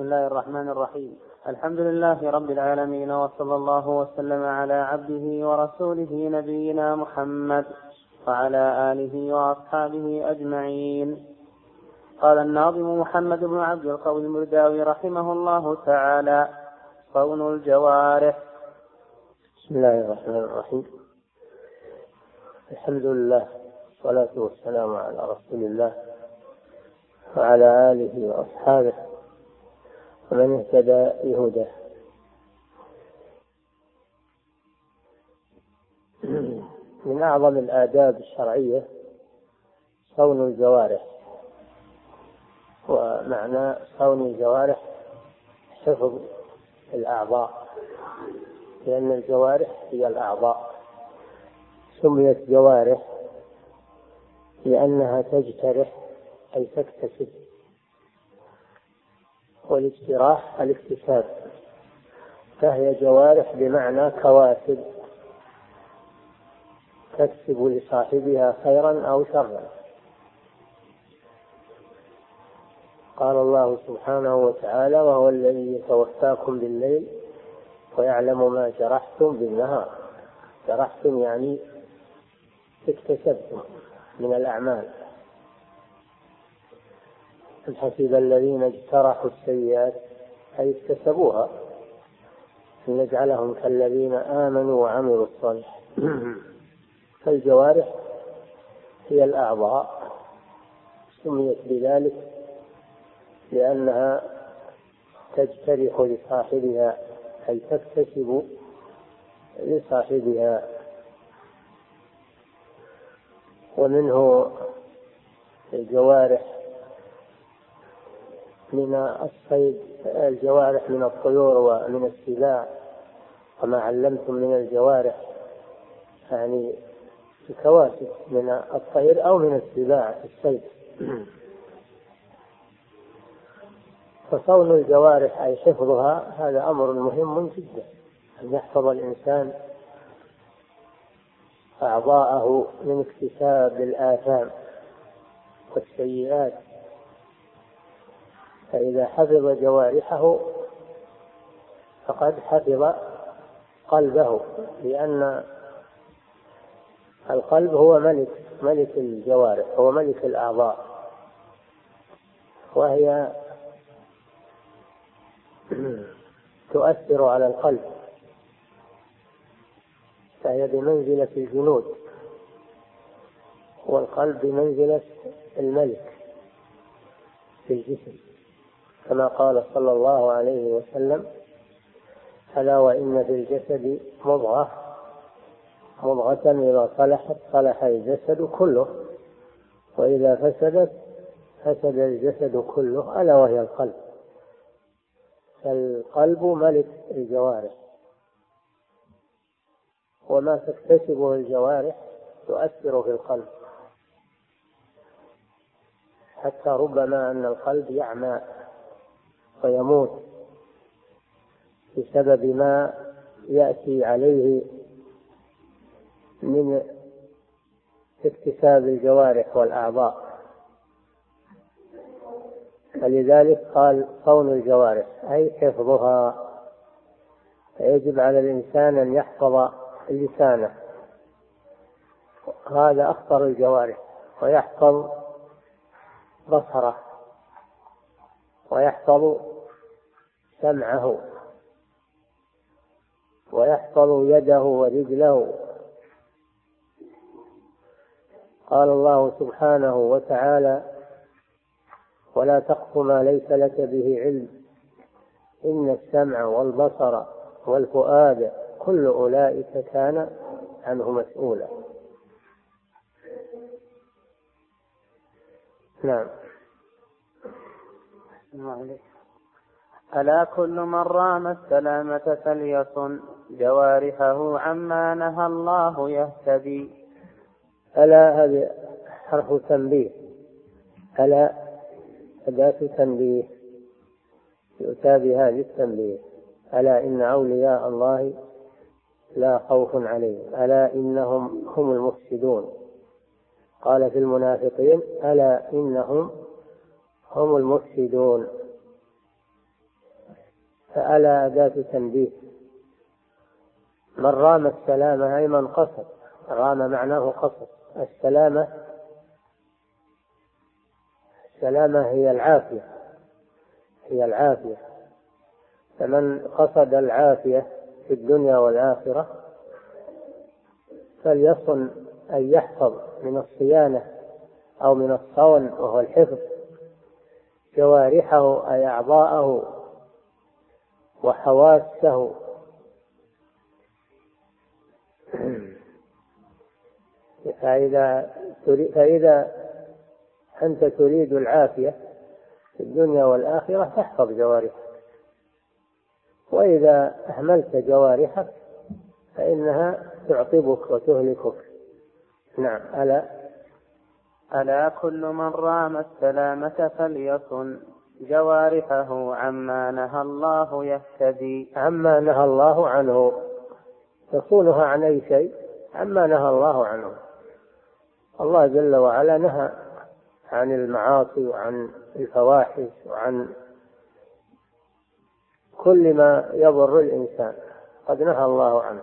بسم الله الرحمن الرحيم. الحمد لله رب العالمين وصلى الله وسلم على عبده ورسوله نبينا محمد وعلى آله وأصحابه أجمعين. قال الناظم محمد بن عبد القوي المرداوي رحمه الله تعالى صون الجوارح بسم الله الرحمن الرحيم. الحمد لله والصلاة والسلام على رسول الله وعلى آله وأصحابه ومن اهتدى بهداه. من أعظم الآداب الشرعية صون الجوارح. ومعنى صون الجوارح حفظ الأعضاء. لأن الجوارح هي الأعضاء. سميت جوارح لأنها تجترح أي تكتسب والاجتراح الاكتساب فهي جوارح بمعنى كواسب تكسب لصاحبها خيرا أو شرا. قال الله سبحانه وتعالى وهو الذي يتوفاكم بالليل ويعلم ما جرحتم بالنهار. جرحتم يعني اكتسبتم من الأعمال. أم حسب الذين اجترحوا السيئات أي اكتسبوها أن نجعلهم كالذين آمنوا وعملوا الصالحات. فالجوارح هي الأعضاء. سميت بذلك لأنها تجترح لصاحبها أي تكتسب لصاحبها. ومنه الجوارح من الصيد الجوارح من الطيور ومن السباع وما علمتم من الجوارح يعني الكواسب من الطير أو من السباع في الصيد. فصون الجوارح أي حفظها هذا أمر مهم جدا أن يحفظ الإنسان أعضاءه من اكتساب الآثام والسيئات. فإذا حفظ جوارحه فقد حفظ قلبه لأن القلب هو ملك ملك الجوارح هو ملك الأعضاء. وهي تؤثر على القلب. فهي بمنزلة الجنود والقلب بمنزلة الملك في الجسم. كما قال صلى الله عليه وسلم ألا وإن في الجسد مضغة مضغة إذا صلحت صلح الجسد كله وإذا فسدت فسد الجسد كله ألا وهي القلب. فالقلب ملك الجوارح. وما تكتسبه الجوارح تؤثر في القلب. حتى ربما أن القلب يعمى. ويموت بسبب ما يأتي عليه من اكتساب الجوارح والأعضاء. فلذلك قال صون الجوارح أي حفظها. فيجب على الإنسان أن يحفظ لسانه. هذا أخطر الجوارح ويحفظ بصره ويحفظ سمعه ويحفظ يده ورجله. قال الله سبحانه وتعالى ولا تقف ما ليس لك به علم. إن السمع والبصر والفؤاد كل أولئك كان عنه مسؤولا. نعم. ألا كل من رام السلامة فليصن جوارحه عما نهى الله يهتدي. ألا هذه حرف تنبيه. ألا أداة تنبيه. يؤتى بها للتنبيه ألا إن أولياء الله لا خوف عليهم. ألا إنهم هم المفسدون. قال في المنافقين ألا إنهم هم المفسدون. فألا أداة تنبيه. من رام السلامة أي من قصد رام معناه قصد. السلامة السلامة هي العافية هي العافية. فمن قصد العافية في الدنيا والآخرة فليصن أن يحفظ من الصيانة أو من الصون وهو الحفظ جوارحه أي أعضاءه. وحواسه. فإذا فإذا أنت تريد العافية في الدنيا والآخرة فاحفظ جوارحك. وإذا أهملت جوارحك فإنها تعطبك وتهلكك. نعم ألا؟ ألا كل من رام السلامة فليصن. جوارحه عما نهى الله يهتدي عما نهى الله عنه. يصونها عن أي شيء؟ عما نهى الله عنه. الله جل وعلا نهى عن المعاصي وعن الفواحش وعن كل ما يضر الإنسان. قد نهى الله عنه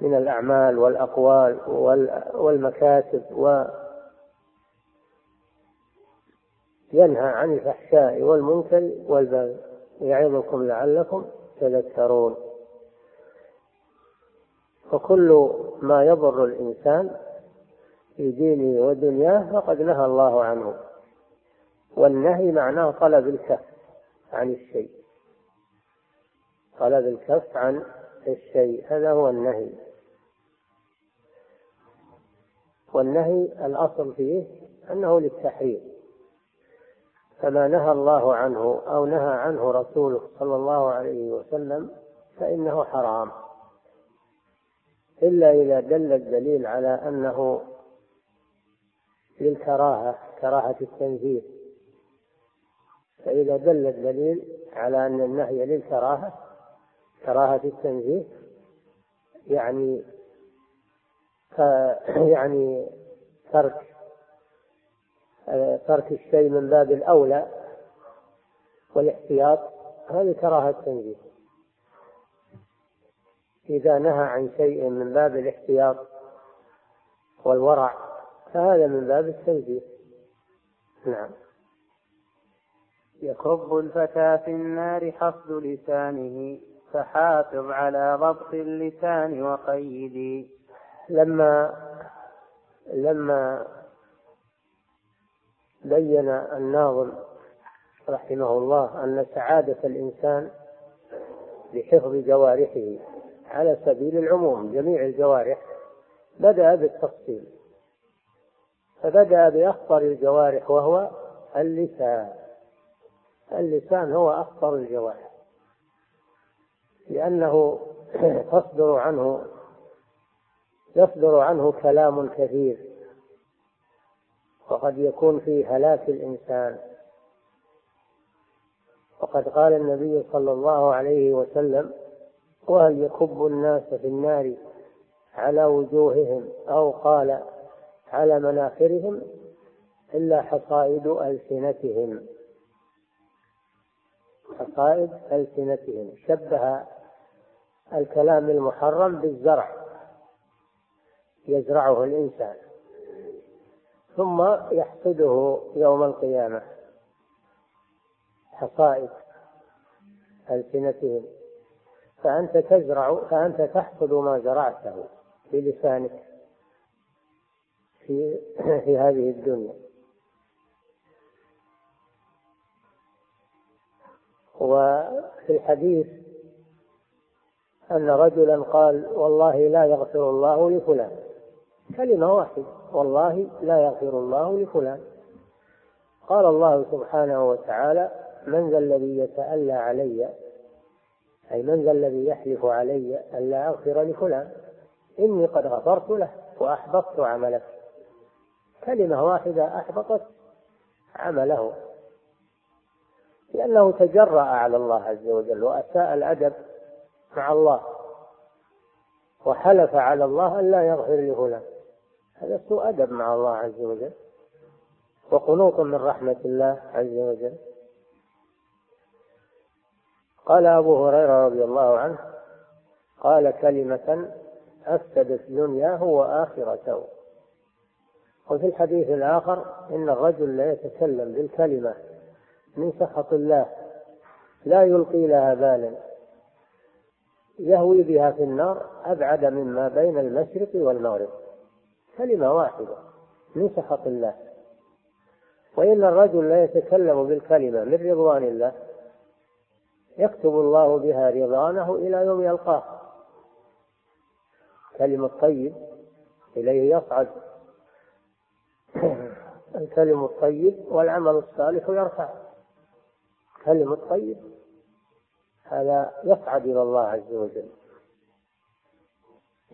من الأعمال والأقوال والمكاسب و ينهى عن الفحشاء والمنكر والبغي يعظكم لعلكم تذكرون. فكل ما يضر الإنسان في دينه ودنياه فقد نهى الله عنه. والنهي معناه طلب الكف عن الشيء. طلب الكف عن الشيء هذا هو النهي. والنهي الأصل فيه أنه للتحريم. فما نهى الله عنه أو نهى عنه رسوله صلى الله عليه وسلم فإنه حرام. إلا إذا دل الدليل على أنه للكراهة كراهة التنزيه. فإذا دل الدليل على أن النهي للكراهة كراهة التنزيه يعني يعني ترك ترك الشيء من باب الأولى والاحتياط هذه كراهة تنزيه إذا نهى عن شيء من باب الاحتياط والورع فهذا من باب التنزيه. نعم. يكب الفتى في النار حفظ لسانه فحافظ على ضبط اللسان وقيدي لما لما بين الناظم رحمه الله أن سعادة الإنسان بحفظ جوارحه على سبيل العموم جميع الجوارح بدأ بالتفصيل. فبدأ بأخطر الجوارح وهو اللسان. اللسان هو أخطر الجوارح. لأنه تصدر عنه يصدر عنه كلام كثير. وقد يكون فيه هلاك الإنسان. وقد قال النبي صلى الله عليه وسلم وهل يكب الناس في النار على وجوههم أو قال على مناخرهم إلا حصائد ألسنتهم؟ حصائد ألسنتهم. شبه الكلام المحرم بالزرع. يزرعه الإنسان. ثم يحصده يوم القيامة. حصائد ألسنتهم. فأنت تزرع فأنت تحصد ما زرعته بلسانك في في هذه الدنيا. وفي الحديث أن رجلا قال والله لا يغفر الله لفلان. كلمة واحدة. والله لا يغفر الله لفلان. قال الله سبحانه وتعالى من ذا الذي يتألى علي أي من ذا الذي يحلف علي أن لا أغفر لفلان إني قد غفرت له وأحبطت عمله. كلمة واحدة أحبطت عمله لأنه تجرأ على الله عز وجل وأساء الأدب مع الله وحلف على الله أن لا يغفر لفلان. هذا سوء أدب مع الله عز وجل. وقنوط من رحمة الله عز وجل. قال أبو هريرة رضي الله عنه قال كلمة أفسدت دنياه وآخرته. وفي الحديث الآخر إن الرجل لا يتكلم بالكلمة من سخط الله لا يلقي لها بالا. يهوي بها في النار أبعد مما بين المشرق والمغرب. كلمة واحدة من سخط الله. وإن الرجل لا يتكلم بالكلمة من رضوان الله يكتب الله بها رضوانه إلى يوم يلقاه. كلمة الطيب إليه يصعد. الكلم الطيب والعمل الصالح يرفع. كلم الطيب هذا يصعد إلى الله عز وجل.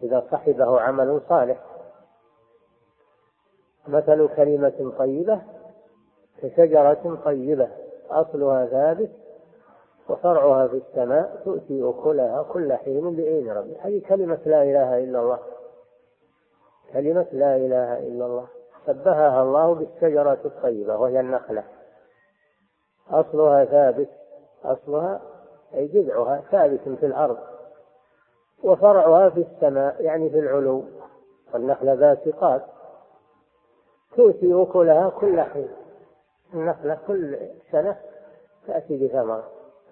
إذا صحبه عمل صالح مثل كلمة طيبة كشجرة طيبة أصلها ثابت وفرعها في السماء تؤتي أكلها كل حين بإذن ربها هذه كلمة لا إله إلا الله. كلمة لا إله إلا الله. شبهها الله بالشجرة الطيبة وهي النخلة. أصلها ثابت. أصلها أي جذعها ثابت في الأرض. وفرعها في السماء يعني في العلو. والنخلة باسقات. تؤتي أكلها كل حين. النخلة كل سنة تأتي بثمر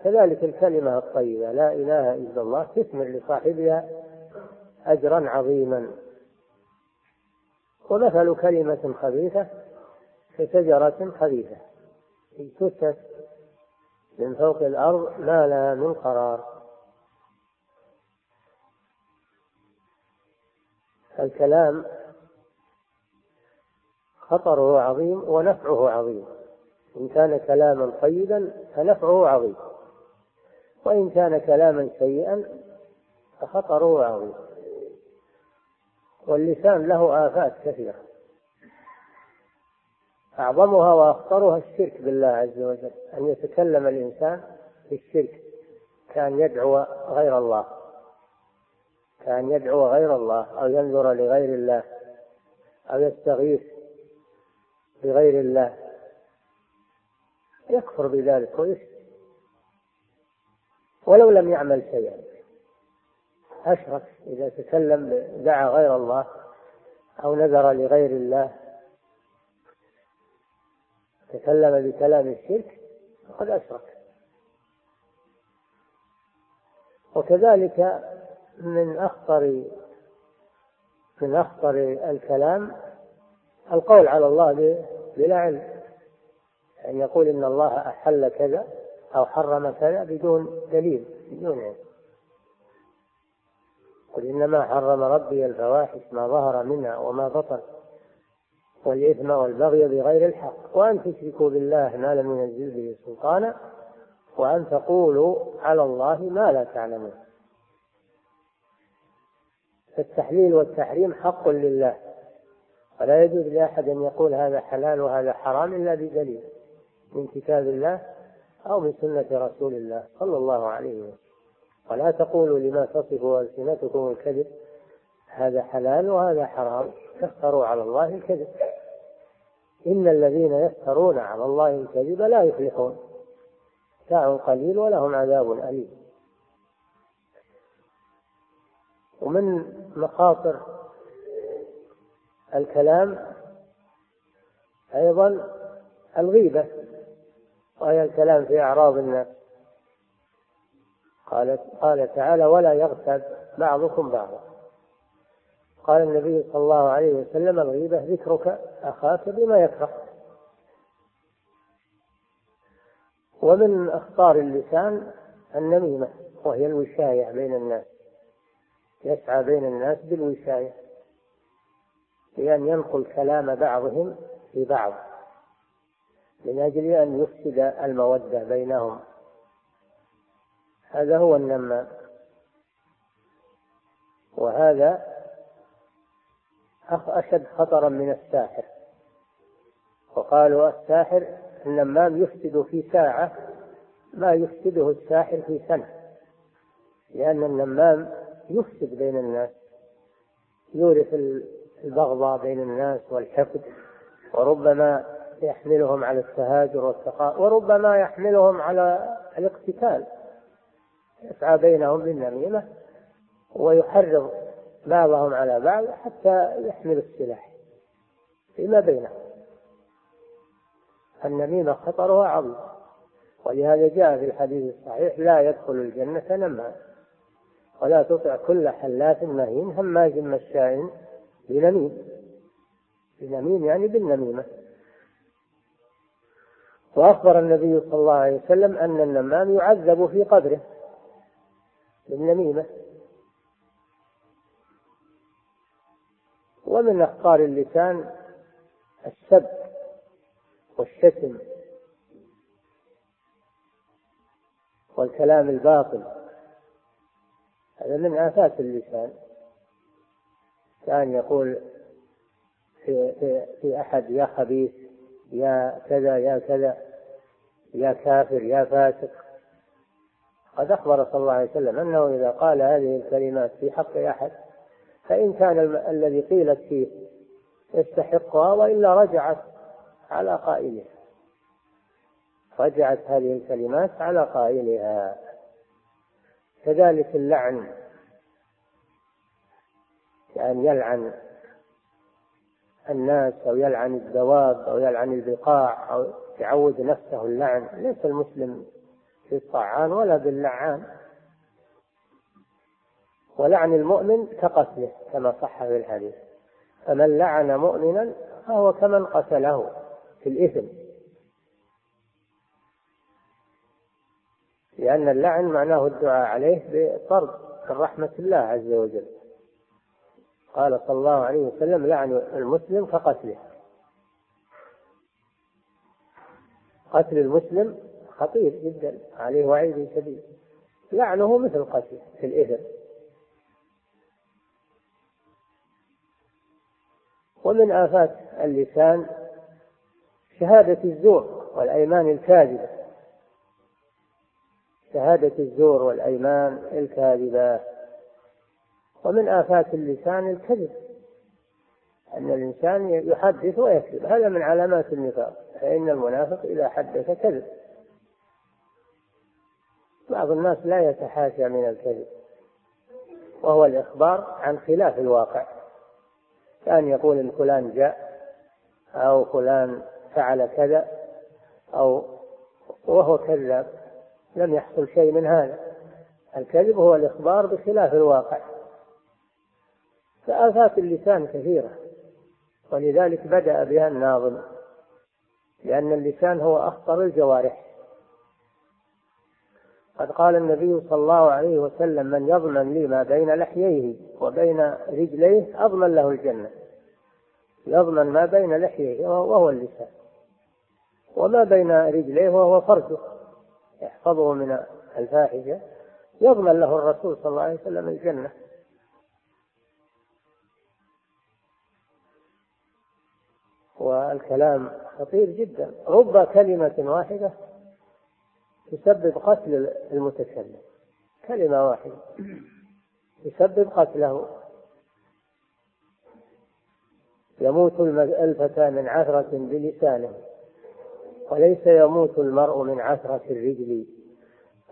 كذلك الكلمة الطيبة لا إله إلا الله تثمر لصاحبها أجرا عظيما. ومثل كلمة خبيثة كشجرة خبيثة. اجتثت من فوق الأرض ما لها من قرار. الكلام خطره عظيم ونفعه عظيم. إن كان كلاما طيبا فنفعه عظيم. وإن كان كلاما سيئا فخطره عظيم. واللسان له آفات كثيرة. أعظمها وأخطرها الشرك بالله عز وجل. أن يتكلم الإنسان في الشرك. كأن يدعو غير الله. كأن يدعو غير الله أو ينذر لغير الله أو يستغيث بغير الله. يكفر بذلك ويشرك. ولو لم يعمل شيئا. أشرك إذا تكلم دعا غير الله أو نذر لغير الله. تكلم بكلام الشرك فقد أشرك. وكذلك من أخطر من أخطر الكلام القول على الله بلا علم. أن يقول إن الله أحل كذا أو حرم كذا بدون دليل بدون علم. قل إنما حرم ربي الفواحش ما ظهر منها وما بطن والإثم والبغي بغير الحق. وأن تشركوا بالله ما لم ينزل به سلطانا وأن تقولوا على الله ما لا تعلمون. فالتحليل والتحريم حق لله. ولا يجوز لأحد أن يقول هذا حلال وهذا حرام إلا بدليل من كتاب الله أو من سنة رسول الله صلى الله عليه وسلم. ولا تقولوا لما تصف ألسنتكم الكذب هذا حلال وهذا حرام تفتروا على الله الكذب. إن الذين يفترون على الله الكذب لا يفلحون متاع قليل ولهم عذاب أليم. ومن مخاطر الكلام أيضا الغيبة وهي الكلام في أعراض الناس. قال قال تعالى ولا يغتب بعضكم بعضا. قال النبي صلى الله عليه وسلم الغيبة ذكرك أخاك بما يكره. ومن أخطار اللسان النميمة وهي الوشاية بين الناس يسعى بين الناس بالوشاية. بأن ينقل كلام بعضهم في بعض من أجل أن يفسد المودة بينهم. هذا هو النمام وهذا أشد خطرا من الساحر. وقالوا الساحر النمام يفسد في ساعة ما يفسده الساحر في سنة لأن النمام يفسد بين الناس يورث البغضاء بين الناس والحقد وربما يحملهم على التهاجر والتقاء وربما يحملهم على الاقتتال. يسعى بينهم بالنميمة ويحرض بعضهم على بعض حتى يحملوا السلاح فيما بينهم. النميمة خطرها عظيم ولهذا جاء في الحديث الصحيح لا يدخل الجنة نمام ولا تطع كل حلاف مهين هماز مشاء بنميم بنميم يعني بالنميمة وأخبر النبي صلى الله عليه وسلم أن النمام يعذب في قبره. بالنميمة ومن أخطار اللسان السب والشتم والكلام الباطل. هذا من آفات اللسان. كان يقول في, في, في أحد يا خبيث يا كذا يا كذا يا كافر يا فاسق. قد أخبر صلى الله عليه وسلم أنه إذا قال هذه الكلمات في حق أحد فإن كان الذي قيلت فيه يستحقها وإلا رجعت على قائلها. رجعت هذه الكلمات على قائلها. كذلك اللعن. كأن يلعن الناس أو يلعن الدواب أو يلعن البقاع أو يعود نفسه اللعن. ليس المسلم في الطعان ولا باللعان. ولعن المؤمن كقتله كما صح في الحديث. فمن لعن مؤمنا فهو كمن قتله في الإثم. لأن اللعن معناه الدعاء عليه بطرد من رحمة الله عز وجل. قال صلى الله عليه وسلم لعن المسلم كقتله. قتل المسلم خطير جدا عليه وعيد شديد. لعنه مثل قتله في الإثم. ومن آفات اللسان شهادة الزور والأيمان الكاذبة. شهادة الزور والأيمان الكاذبة. ومن آفات اللسان الكذب. أن الإنسان يحدث ويكذب. هذا من علامات النفاق. فإن المنافق إذا حدث كذب. بعض الناس لا يتحاشى من الكذب. وهو الإخبار عن خلاف الواقع. كان يقول إن فلان جاء أو فلان فعل كذا أو وهو كذاب. لم يحصل شيء من هذا. الكذب هو الإخبار بخلاف الواقع. فآفات اللسان كثيرة. ولذلك بدأ بها الناظم لأن اللسان هو أخطر الجوارح. قد قال النبي صلى الله عليه وسلم من يضمن لي ما بين لحييه وبين رجليه أضمن له الجنة. يضمن ما بين لحييه وهو اللسان وما بين رجليه وهو فرجه. يحفظه من الفاحشة. يضمن له الرسول صلى الله عليه وسلم الجنة. والكلام خطير جدا. رب كلمة واحدة تسبب قتل المتكلم. كلمة واحدة تسبب قتله. يموت الفتى من عثرة بلسانه وليس يموت المرء من عثرة الرجل.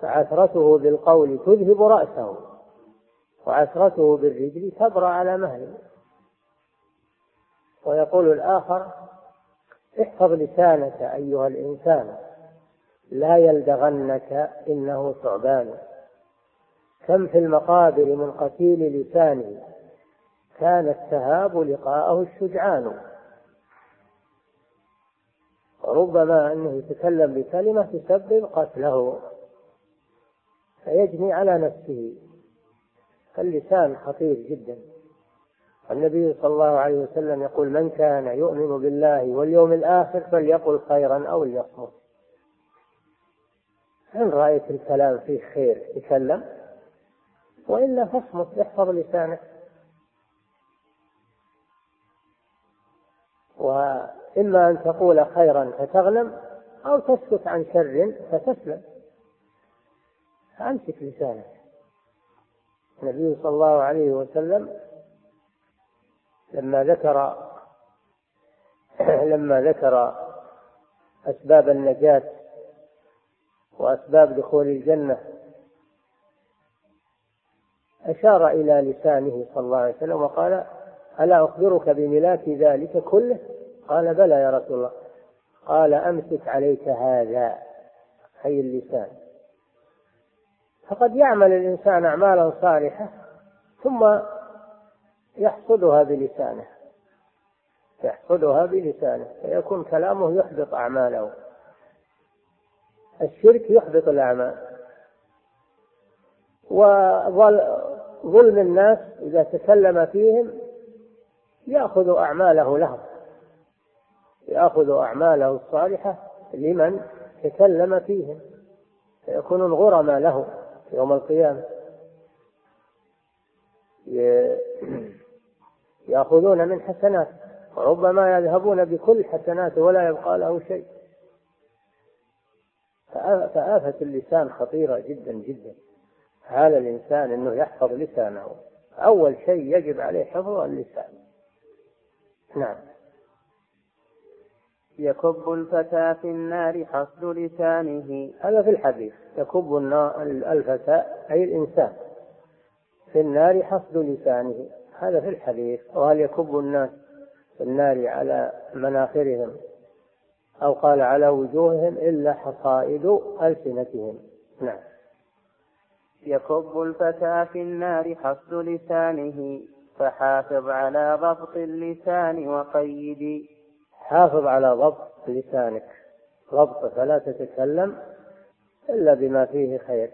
فعثرته بالقول تذهب رأسه وعثرته بالرجل تبرأ على مهله. ويقول الآخر احفظ لسانك أيها الإنسان لا يلدغنك إنه ثعبان. كم في المقابر من قتيل لسانه كان التهاب لقاءه الشجعان. وربما أنه يتكلم بكلمة تسبب قتله فيجني على نفسه. فاللسان خطير جدا. النبي صلى الله عليه وسلم يقول من كان يؤمن بالله واليوم الآخر فليقل خيرا أو ليصمت. إن رأيت الكلام فيه خير؟ تكلم وإلا فاصمت احفظ لسانك. وإما أن تقول خيرا فتغنم أو تسكت عن شر فتسلم. فأمسك لسانك. النبي صلى الله عليه وسلم لما ذكر لما ذكر أسباب النجاة وأسباب دخول الجنة أشار إلى لسانه صلى الله عليه وسلم وقال ألا أخبرك بملاك ذلك كله؟ قال بلى يا رسول الله. قال أمسك عليك هذا أي اللسان. فقد يعمل الإنسان أعمالا صالحة ثم يحصدها بلسانه. يحصدها بلسانه. فيكون كلامه يحبط أعماله. الشرك يحبط الأعمال. وظلم الناس إذا تكلم فيهم يأخذ أعماله لهم. يأخذ أعماله الصالحة لمن تكلم فيهم. فيكونون غرما له يوم القيامة. يأخذون من حسنات وربما يذهبون بكل حسناته ولا يبقى له شيء. فآفة اللسان خطيرة جدا جدا. على الإنسان أنه يحفظ لسانه. أول شيء يجب عليه حفظ اللسان. نعم. يكب الفتى في النار حصد لسانه. هذا في الحديث. يكب الفتى أي الإنسان في النار حصد لسانه. هذا في الحديث وهل يكب الناس في النار على مناخرهم أو قال على وجوههم إلا حصائد ألسنتهم؟ نعم. يكب الفتى في النار حصد لسانه فحافظ على ضبط اللسان وقيد. حافظ على ضبط لسانك. ضبط فلا تتكلم إلا بما فيه خير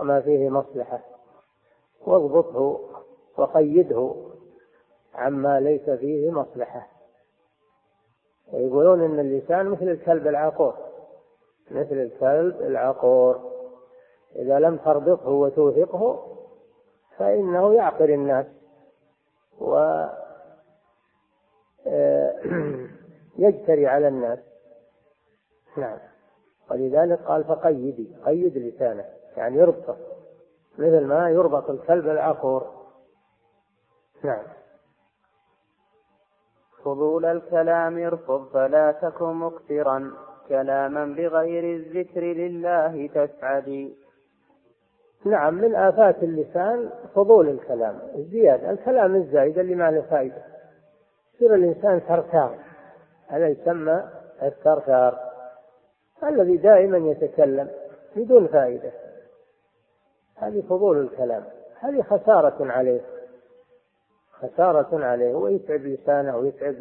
وما فيه مصلحة. واضبطه وقيده عما ليس فيه مصلحة. ويقولون إن اللسان مثل الكلب العقور مثل الكلب العقور. إذا لم تربطه وتوثقه فإنه يعقر الناس و يجتري على الناس. نعم. ولذلك قال فقيدي قيد لسانه يعني يربطه مثل ما يربط الكلب العقور. نعم فضول الكلام ارفض فلا تك مكثرا. كلاما بغير الذكر لله تسعدي نعم من آفات اللسان فضول الكلام الزيادة. الكلام الزايد اللي ما له فائدة يصير الإنسان ثرثار هذا يسمى الثرثار الذي دائما يتكلم بدون فائدة. هذه فضول الكلام. هذه خسارة عليه. خسارة عليه ويتعب لسانه ويتعب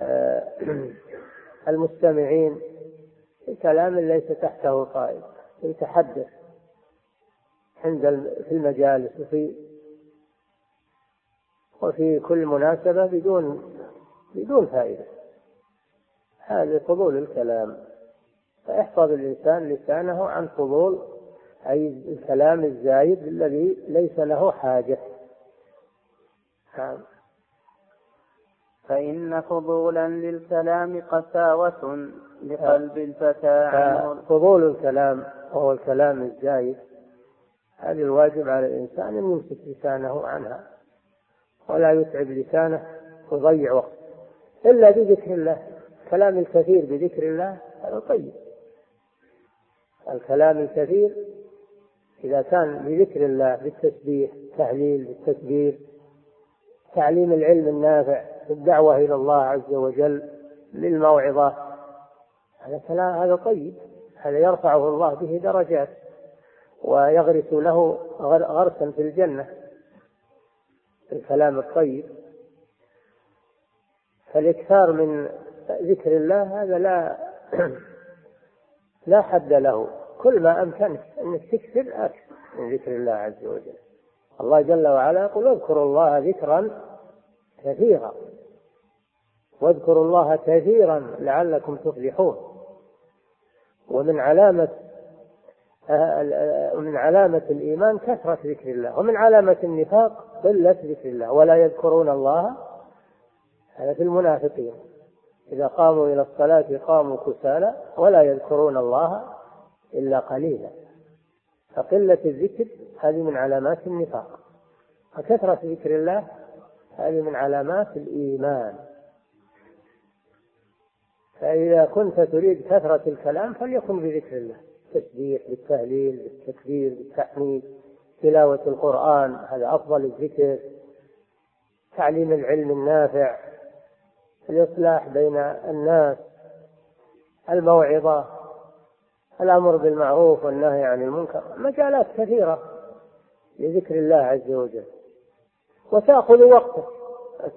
آه، المستمعين. في كلام ليس تحته فائدة يتحدث عند في المجالس وفي وفي كل مناسبة بدون بدون فائدة. هذا فضول الكلام. فيحفظ الإنسان لسانه عن فضول أي الكلام الزايد الذي ليس له حاجة. فإن فضولا للكلام قساوة لقلب الفتى فضول الكلام وهو الكلام الزايد هذا الواجب على الإنسان أن يمسك لسانه عنها ولا يتعب لسانه ويضيع وقت. إلا بذكر الله الكلام الكثير بذكر الله هذا طيب. الكلام الكثير إذا كان بذكر الله بالتسبيح تهليل بالتكبير تعليم العلم النافع الدعوة إلى الله عز وجل للموعظة. هذا كلام هذا طيب. هذا يرفعه الله به درجات ويغرس له غرسا في الجنة. الكلام الطيب. فالإكثار من ذكر الله هذا لا لا حد له. كل ما أمكنك أنك تكثر أكثر من ذكر الله عز وجل. الله جل وعلا يقول اذكروا الله ذكرا كثيرا. واذكروا الله كثيرا لعلكم تفلحون. ومن علامة من علامة الإيمان كثرة ذكر الله. ومن علامة النفاق قلة ذكر الله. ولا يذكرون الله. هذا في المنافقين. إذا قاموا إلى الصلاة قاموا كسالى. ولا يذكرون الله إلا قليلا. فقلة الذكر هذه من علامات النفاق. وكثرة ذكر الله هذه من علامات الإيمان. فإذا كنت تريد كثرة الكلام فليكن بذكر الله. بالتسبيح بالتهليل بالتكبير بالتحميد تلاوة القرآن هذا أفضل الذكر. تعليم العلم النافع الإصلاح بين الناس الموعظة. الأمر بالمعروف والنهي عن المنكر مجالات كثيرة لذكر الله عز وجل. وتأخذ وقتك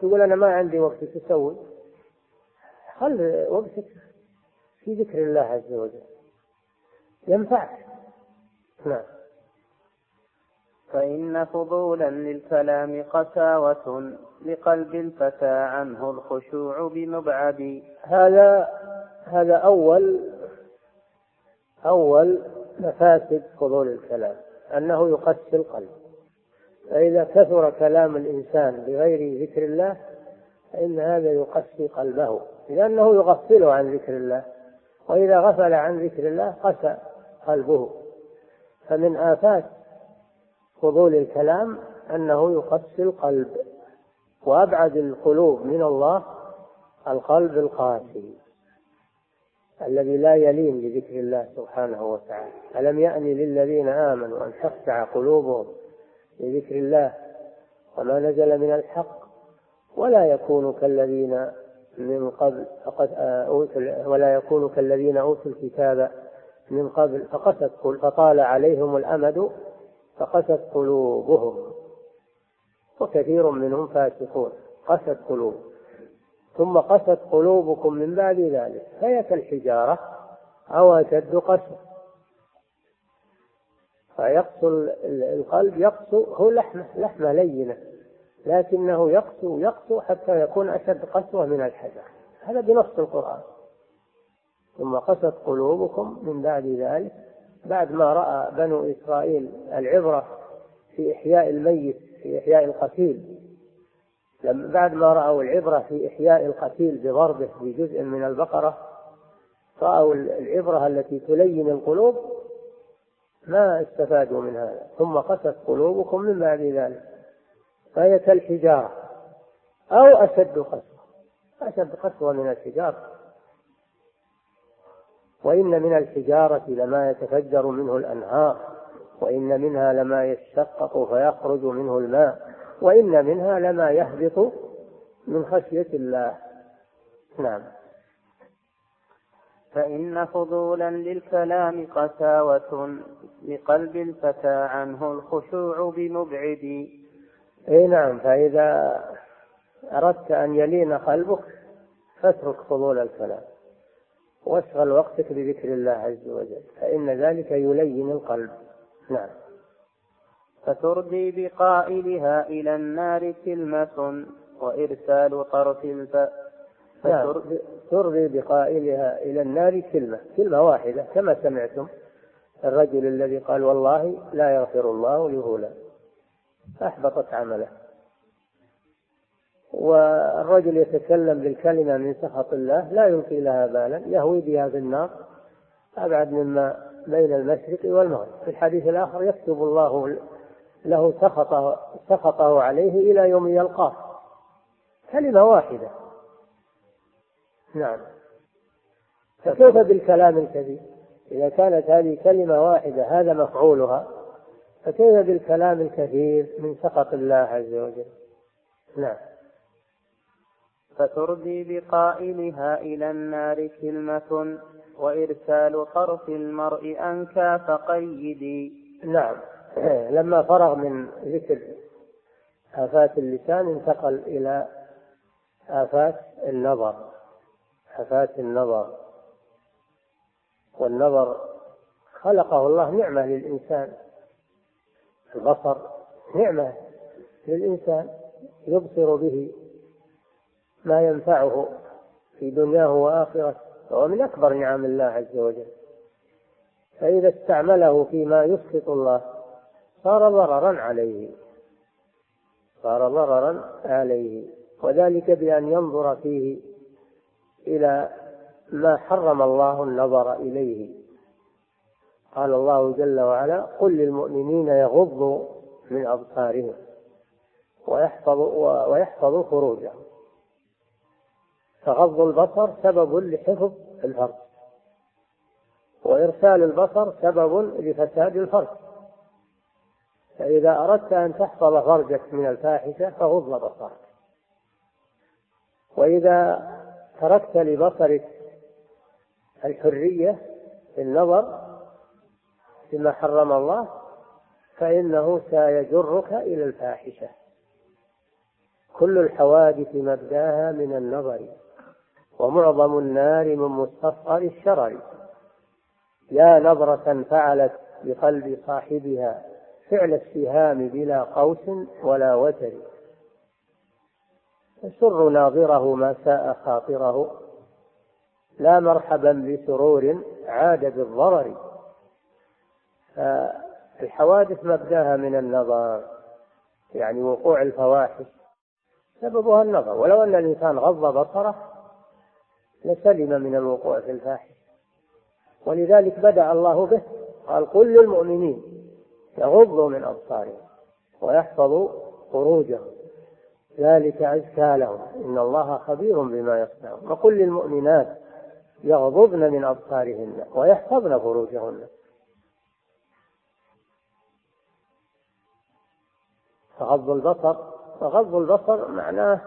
تقول أنا ما عندي وقت تسوي؟ خل وقتك في ذكر الله عز وجل. ينفعك. نعم. فإن فضولا للكلام قساوة لقلب الفتى عنه الخشوع بمبعد. هذا هذا أول أول مفاسد فضول الكلام أنه يقسي القلب. فإذا كثر كلام الإنسان بغير ذكر الله فإن هذا يقسي قلبه. لأنه يغفله عن ذكر الله وإذا غفل عن ذكر الله قسى قلبه. فمن آفات فضول الكلام أنه يقسي القلب. وأبعد القلوب من الله القلب القاسي. الذي لا يلين بذكر الله سبحانه وتعالى. ألم يأن للذين آمنوا أن تخشع قلوبهم لذكر الله وما نزل من الحق ولا يكونوا كالذين من قبل فقد أوتوا ولا يكونوا كالذين أوتوا الكتاب من قبل فقست فطال عليهم الأمد فقست قلوبهم وكثير منهم فاسقون. قست قلوب. ثم قست قلوبكم من بعد ذلك فهي كالحجارة أو أشد قسوة. فيقسو القلب يقسو هو لحمة لحمة لينة لكنه يقسو يقسو حتى يكون أشد قسوة من الحجر. هذا بنص القرآن. ثم قست قلوبكم من بعد ذلك. بعد ما رأى بنو إسرائيل العبرة في إحياء الميت في إحياء القتيل بعد ما رأوا العبرة في إحياء القتيل بضربه بجزء من البقرة رأوا العبرة التي تلين القلوب ما استفادوا من هذا. ثم قست قلوبكم من بعد ذلك. فهي كالحجارة. أو أشد قسوة. أشد قسوة من الحجارة. وإن من الحجارة لما يتفجر منه الأنهار وإن منها لما يشقق فيخرج منه الماء. وإن منها لما يهبط من خشية الله. نعم. فإن فضولا للكلام قساوة لقلب الفتى عنه الخشوع بمبعد. إي نعم فإذا أردت أن يلين قلبك فاترك فضول الكلام. واشغل وقتك بذكر الله عز وجل فإن ذلك يلين القلب. نعم. فتردي بقائلها إلى النار كلمة وإرسال طرف الف. ترضي بقائلها إلى النار كلمة كلمة واحدة كما سمعتم. الرجل الذي قال والله لا يغفر الله لهولا أحبطت عمله. والرجل يتكلم بالكلمة من سخط الله لا يلقي لها بالا يهوي بها في النار. أبعد مما بين المشرق والمغرب. في الحديث الآخر يكتب الله له سخطه سخطه عليه إلى يوم يلقاه. كلمة واحدة. نعم. فكيف بالكلام الكثير إذا كانت هذه كلمة واحدة هذا مفعولها فكيف بالكلام الكثير من سخط الله عز وجل؟ نعم. فتردي بقائلها إلى النار كلمة وإرسال طرف المرء أنكى فقيدي. نعم. لما فرغ من ذكر آفات اللسان انتقل إلى آفات النظر. آفات النظر. والنظر خلقه الله نعمة للإنسان. البصر نعمة للإنسان. يبصر به ما ينفعه في دنياه وآخرته وهو من أكبر نعم الله عز وجل. فإذا استعمله فيما يسخط الله صار ضررا عليه. صار ضررا عليه. وذلك بأن ينظر فيه إلى ما حرم الله النظر إليه. قال الله جل وعلا قل للمؤمنين يغضوا من أبصارهم ويحفظوا ويحفظوا فروجهم. فغض البصر سبب لحفظ الفرج. وإرسال البصر سبب لفساد الفرج. فإذا أردت أن تحفظ فرجك من الفاحشة فغض بصرك. وإذا تركت لبصرك الحرية في النظر فيما حرم الله فإنه سيجرك إلى الفاحشة. كل الحوادث مبداها من النظر ومعظم النار من مستصغر الشرر. لا نظرة فعلت بقلب صاحبها. فعل السهام بلا قوس ولا وتر. يسر ناظره ما ساء خاطره. لا مرحبا بسرور عاد بالضرر. فالحوادث مبداها من النظر يعني وقوع الفواحش سببها النظر. ولو أن الإنسان غض بصره لسلم من الوقوع في الفاحش ولذلك بدأ الله به قال قل للمؤمنين يغضوا من أبصارهم ويحفظوا فروجهم. ذلك أزكى لهم. إن الله خبير بما يصنعون. وقل للمؤمنات يغضضن من أبصارهن ويحفظن فروجهن. فغض البصر فغض البصر معناه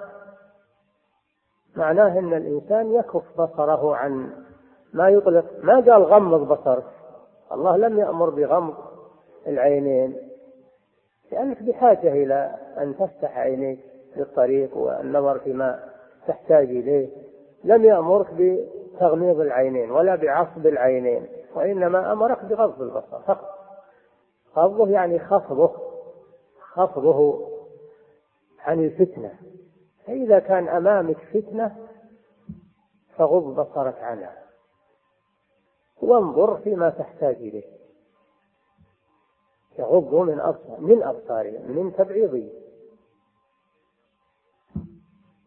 معناه إن الإنسان يكف بصره عن ما يطلق ما قال غمض بصرك الله لم يأمر بغمض العينين. لأنك بحاجة إلى أن تفتح عينيك للطريق والنظر فيما تحتاج إليه. لم يأمرك بتغميض العينين ولا بعصب العينين وإنما أمرك بغض البصر فقط. غضه يعني خفضه خفضه عن الفتنة. فإذا كان أمامك فتنة فغض بصرك عنها. وانظر فيما تحتاج إليه. يغض من أبصار من أبصارهم من تبعيضه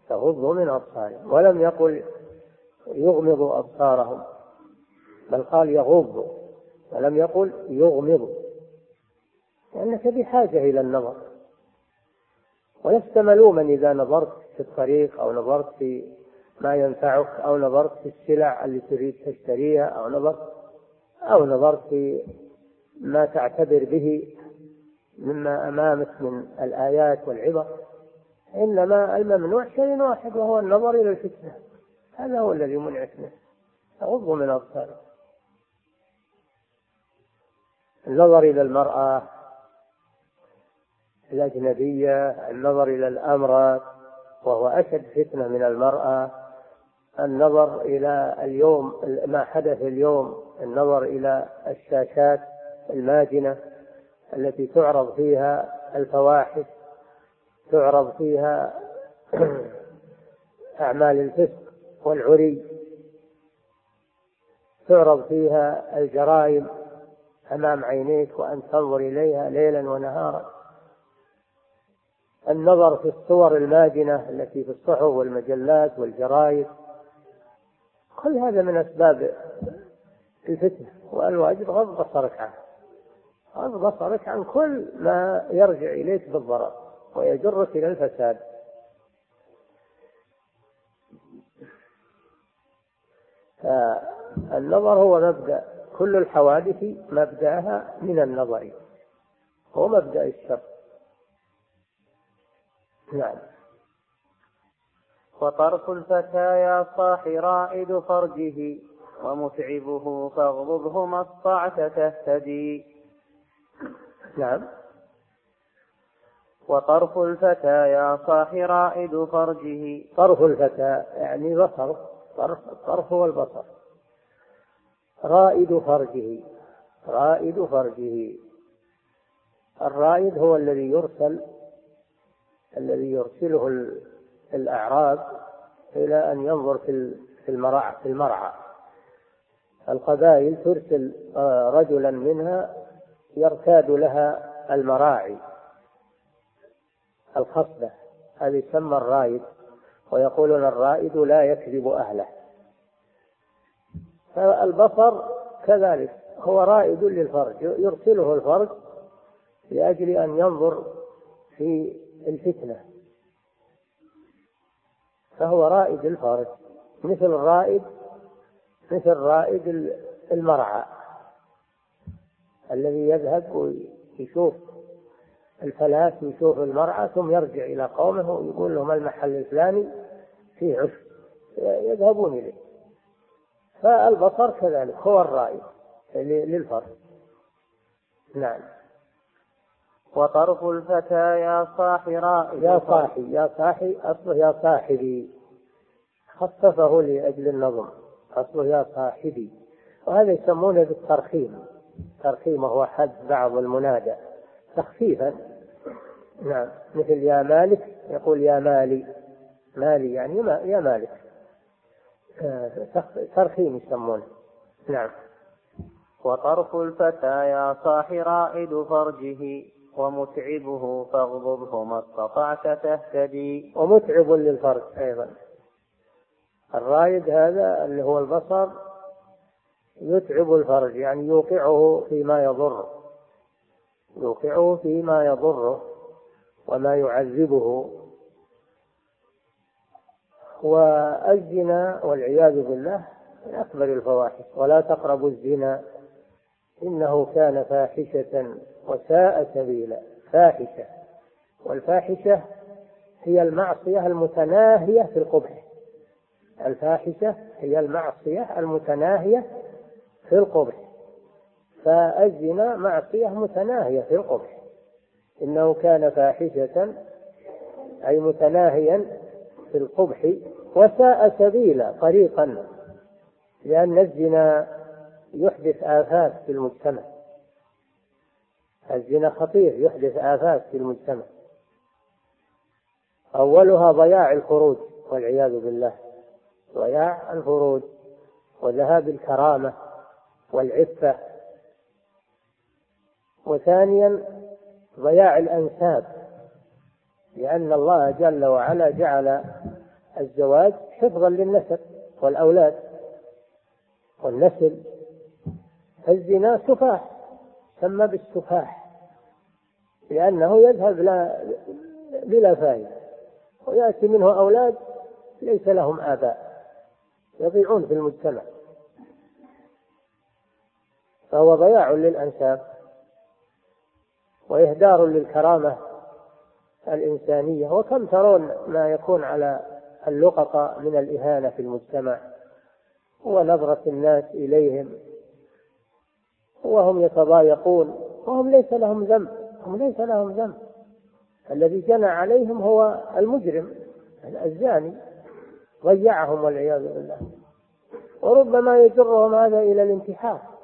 تغض من أبصارهم. ولم يقل يغمض أبصارهم بل قال يغض. ولم يقل يغمض. لأنك بحاجة إلى النظر. ولست ملوما إذا نظرت في الطريق أو نظرت في ما ينفعك أو نظرت في السلع اللي تريد تشتريها أو نظرت أو نظرت في ما تعتبر به مما أمامك من الآيات والعبر إنما الممنوع شيء واحد وهو النظر إلى الفتنة. هذا هو الذي منعت منه. تغض من أبصارك النظر إلى المرأة الأجنبية النظر إلى الأمراض وهو أشد فتنة من المرأة النظر إلى اليوم ما حدث اليوم النظر إلى الشاشات الماجنة التي تعرض فيها الفواحش تعرض فيها أعمال الفسق والعري تعرض فيها الجرائم أمام عينيك وأن تنظر إليها ليلا ونهارا. النظر في الصور الماجنة التي في الصحف والمجلات والجرائد كل هذا من أسباب الفتنة والواجب غض بصرك عنه. غض بصرك عن كل ما يرجع إليك بالضرر ويجرك إلى الفساد. فالنظر هو مبدأ كل الحوادث مبدأها من النظر هو مبدأ الشر. نعم. وطرف الفتى يا صاح رائد فرجه ومتعبه فاغضبه ما استطعت تهتدي. نعم. وطرف الفتى يا صاح رائد فرجه. طرف الفتى يعني بصر طرف الطرف هو البصر. رائد فرجه رائد فرجه. الرائد هو الذي يرسل الذي يرسله الأعراب إلى أن ينظر في المرعى في المرعى. القبائل ترسل آه، رجلا منها يرتاد لها المراعي الخصبة هذه يسمى الرائد ويقولون الرائد لا يكذب أهله. فالبصر كذلك هو رائد للفرج يرسله الفرج لأجل أن ينظر في الفتنة. فهو رائد الفرج مثل الرائد مثل رائد المرعى. الذي يذهب ويشوف الفلاس يشوف المرأة ثم يرجع إلى قومه ويقول لهم المحل الفلاني فيه عشب. يذهبون إليه. فالبصر كذلك هو الرائي للفرد. نعم. وطرف الفتى يا صاحي رائد يا صاحي يا صاحي أصله يا صاحبي. خففه لأجل النظم أصله يا صاحبي. وهذا يسمونه بالترخيم. ترخيم وهو حد بعض المنادى. تخفيفا. نعم. مثل يا مالك يقول يا مالي. مالي يعني يا مالك. آه، ترخيم يسمونه. نعم. وطرف الفتى يا صاح رائد فرجه ومتعبه فاغضبه ما استطعت تهتدي. ومتعب للفرج أيضا. الرائد هذا اللي هو البصر يتعب الفرج يعني يوقعه فيما يضره. يوقعه فيما يضره وما يعذبه. والزنا والعياذ بالله من أكبر الفواحش ولا تقربوا الزنا. إنه كان فاحشة وساء سبيلا فاحشة. والفاحشة هي المعصية المتناهية في القبح. الفاحشة هي المعصية المتناهية في القبح. فالزنا معصية متناهية في القبح. إنه كان فاحشة أي متناهيا في القبح وساء سبيلا طريقا لأن الزنا يحدث آفات في المجتمع. الزنا خطير يحدث آفات في المجتمع. أولها ضياع الفروج والعياذ بالله. ضياع الفروج وذهاب الكرامة. والعفة. وثانيا ضياع الأنساب لأن الله جل وعلا جعل الزواج حفظا للنسب والأولاد. والنسل الزنا سفاح سمى بالسفاح لأنه يذهب لا بلا فائدة ويأتي منه أولاد ليس لهم آباء يضيعون في المجتمع. فهو ضياع للأنساب وإهدار للكرامة الإنسانية. وكم ترون ما يكون على اللقطة من الإهانة في المجتمع؟ ونظرة الناس إليهم. وهم يتضايقون. وهم ليس لهم ذنب. هم ليس لهم ذنب. الذي جنى عليهم هو المجرم الزاني ضيعهم والعياذ بالله. وربما يجرهم هذا إلى الانتحار.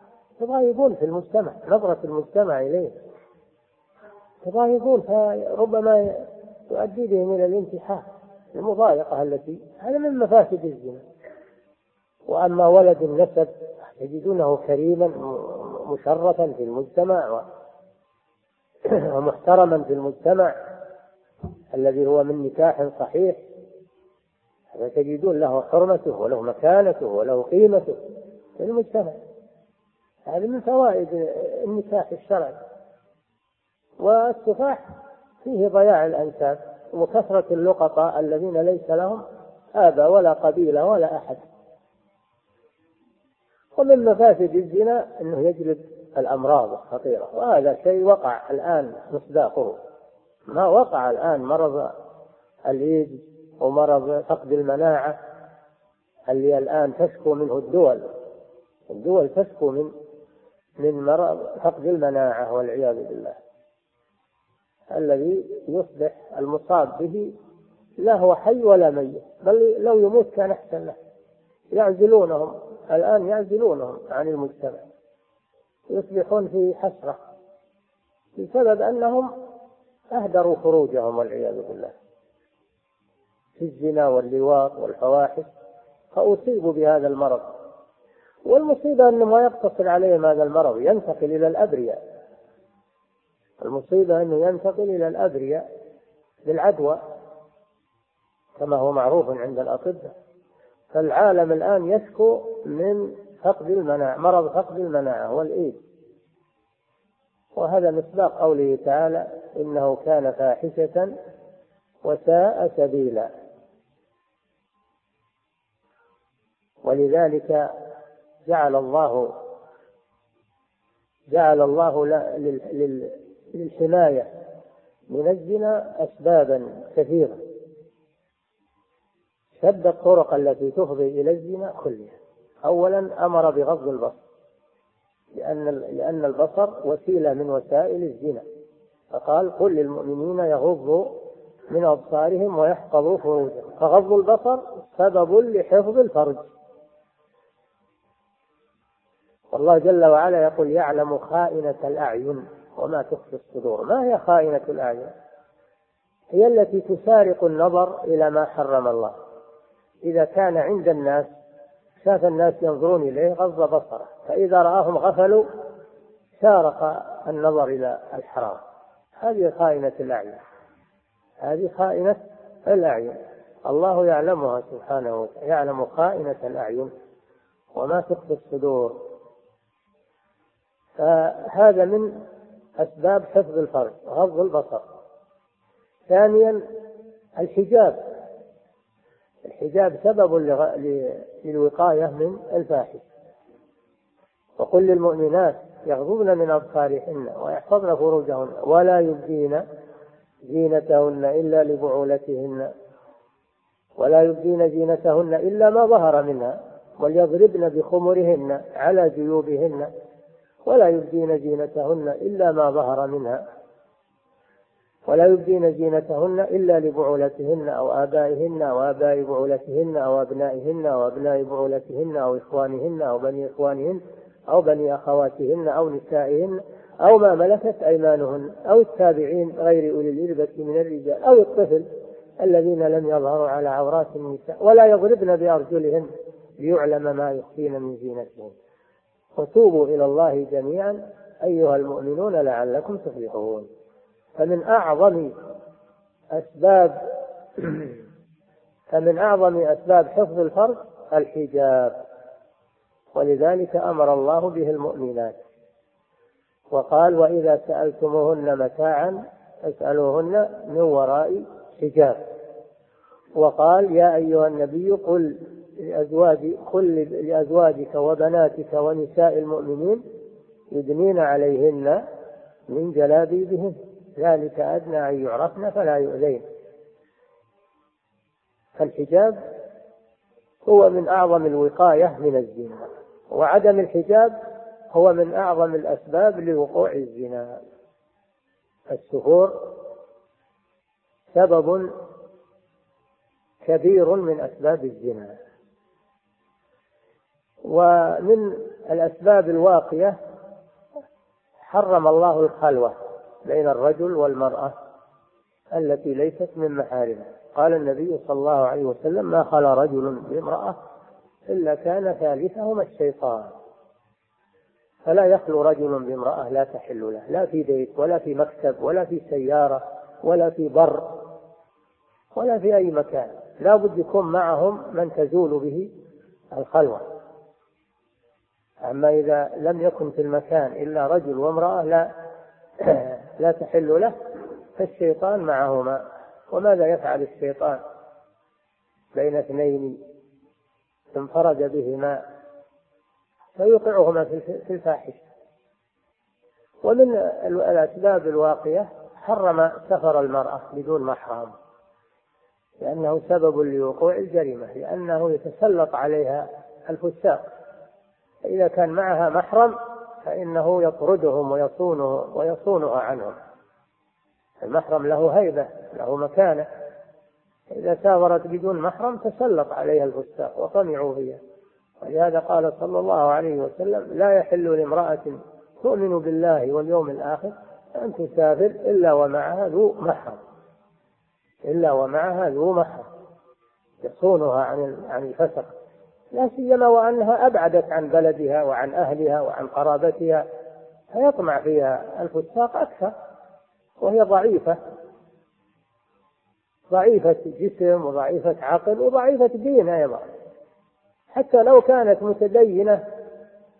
يضايقون في المجتمع نظرة المجتمع إليه يضايقون فربما يؤدي بهم إلى الانتحار المضايقة التي هذا من مفاسد الزنا. وأما ولد النسب يجدونه كريما مشرفا في المجتمع ومحترما في المجتمع الذي هو من نكاح صحيح. فتجدون له حرمته وله مكانته وله قيمته في المجتمع. هذه من فوائد النكاح الشرعي. والسفاح فيه ضياع الأنساب وكثرة اللقطاء الذين ليس لهم آباء ولا قبيلة ولا أحد. ومن مفاسد الزنا أنه يجلب الأمراض الخطيرة وهذا شيء وقع الآن مصداقه. ما وقع الآن مرض الإيدز ومرض فقد المناعة اللي الآن تشكو منه الدول. الدول تشكو من من مرض فقد المناعة والعياذ بالله. الذي يصبح المصاب به لا هو حي ولا ميت بل لو يموت كان أحسن له. يعزلونهم الآن يعزلونهم عن المجتمع. يصبحون في حسرة بسبب أنهم أهدروا فروجهم والعياذ بالله. في الزنا واللواط والفواحش فأصيبوا بهذا المرض. والمصيبة أنه ما يقتصر عليهم هذا المرض ينتقل إلى الأبرياء المصيبة أنه ينتقل إلى الأبرياء بالعدوى كما هو معروف عند الأطباء فالعالم الآن يشكو من فقد المناعة مرض فقد المناعة والإيد. وهذا مصداق قوله تعالى إنه كان فاحشة وساء سبيلا. ولذلك جعل الله جعل الله للحماية من الزنا أسبابا كثيرة. شد الطرق التي تفضي إلى الزنا كلها أولا أمر بغض البصر لأن لأن البصر وسيلة من وسائل الزنا. فقال قل للمؤمنين يغضوا من أبصارهم ويحفظوا فروجهم. فغض البصر سبب لحفظ الفرج. والله جل وعلا يقول يعلم خائنة الأعين وما تخفي الصدور. ما هي خائنة الأعين؟ هي التي تسارق النظر إلى ما حرم الله. إذا كان عند الناس شاف الناس ينظرون إليه غض بصره. فإذا رآهم غفلوا سارق النظر إلى الحرام. هذه خائنة الأعين. هذه خائنة الأعين. الله يعلمها سبحانه وتعالى. يعلم خائنة الأعين وما تخفي الصدور. فهذا من أسباب حفظ الفرج غض البصر. ثانيا الحجاب. الحجاب سبب للوقاية من الفاحش. وقل للمؤمنات يغضبن من أبصارهن ويحفظن فروجهن ولا يبدين زينتهن إلا لبعولتهن ولا يبدين زينتهن إلا ما ظهر منها وليضربن بخمرهن على جيوبهن ولا يبدين زينتهن إلا ما ظهر منها. ولا يبدين زينتهن إلا لبعولتهن أو آبائهن أو آباء بعولتهن أو أبنائهن أو أبناء بعولتهن أو إخوانهن أو بني إخوانهن أو بني أخواتهن أو نسائهن أو ما ملكت أيمانهن أو التابعين غير أولي الإربة من الرجال أو الطفل الذين لم يظهروا على عورات النساء ولا يضربن بأرجلهن ليعلم ما يخفين من زينتهن. وتوبوا إلى الله جميعا أيها المؤمنون لعلكم تفلحون. فمن أعظم أسباب فمن أعظم أسباب حفظ الفرج الحجاب. ولذلك أمر الله به المؤمنات. وقال وإذا سألتموهن متاعا فاسألوهن من وراء حجاب. وقال يا أيها النبي قل لأزواج قل لأزواجك وبناتك ونساء المؤمنين يدنين عليهن من جلابيبهن. ذلك أدنى أن يعرفن فلا يؤذين. فالحجاب هو من أعظم الوقاية من الزنا وعدم الحجاب هو من أعظم الأسباب لوقوع الزنا. السفور سبب كبير من أسباب الزنا. ومن الأسباب الواقية حرم الله الخلوة بين الرجل والمرأة التي ليست من محارمه. قال النبي صلى الله عليه وسلم ما خلا رجل بامرأة إلا كان ثالثهما الشيطان فلا يخلو رجل بامرأة لا تحل له لا في بيت ولا في مكتب ولا في سيارة ولا في بر ولا في أي مكان. لا بد يكون معهم من تزول به الخلوة. أما إذا لم يكن في المكان إلا رجل وامرأة لا لا تحل له فالشيطان معهما. وماذا يفعل الشيطان بين اثنين انفرد بهما؟ فيوقعهما في الفاحشة. ومن الأسباب الواقية حرم سفر المرأة بدون محرم لأنه سبب لوقوع الجريمة لأنه يتسلط عليها الفساق. فإذا كان معها محرم فإنه يطردهم ويصونه ويصونها عنهم. المحرم له هيبة له مكانة. إذا سافرت بدون محرم تسلط عليها الفساق وطمعوا فيها. ولهذا قال صلى الله عليه وسلم لا يحل لامرأة تؤمن بالله واليوم الآخر أن تسافر إلا ومعها ذو محرم. إلا ومعها ذو محرم. يصونها عن عن الفسق. لا سيما وأنها أبعدت عن بلدها وعن أهلها وعن قرابتها فيطمع فيها الفساق أكثر وهي ضعيفة. ضعيفة جسم وضعيفة عقل وضعيفة دين أيضا. حتى لو كانت متدينة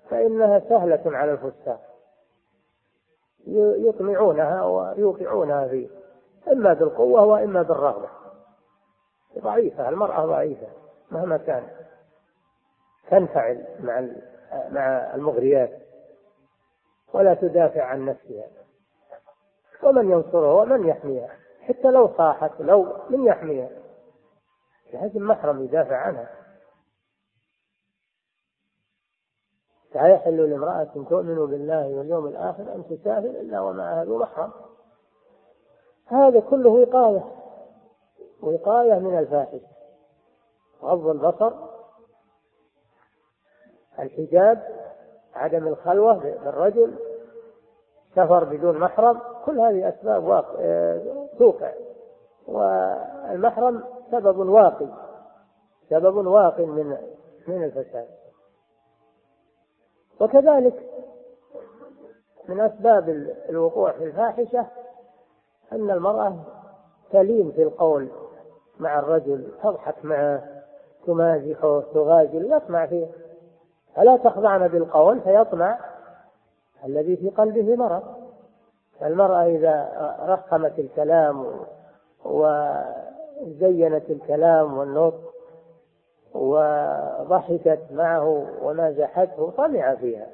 فإنها سهلة على الفساق. يطمعونها ويوقعونها فيه إما بالقوة وإما بالرغبة. ضعيفة المرأة ضعيفة مهما كانت. تنفعل مع مع المغريات ولا تدافع عن نفسها. ومن ينصرها ومن يحميها حتى لو صاحت لو من يحميها. لازم محرم يدافع عنها. لا يحل لامرأة تؤمن بالله واليوم الآخر أن تسافر إلا ومعها ذو محرم. هذا كله وقاية وقاية من الفاحشة. غض البصر الحجاب عدم الخلوة بالرجل سفر بدون محرم كل هذه أسباب واقع توقع. والمحرم سبب واقي سبب واقي من من الفساد. وكذلك من أسباب الوقوع في الفاحشة أن المرأة تلين في القول مع الرجل تضحك معه تمازحه تغازل يطمع فيه. فلا تخضعن بالقول فيطمع الذي في قلبه مرض. المرأة إذا رخمت الكلام وزينت الكلام والنطق وضحكت معه ومازحته طمع فيها.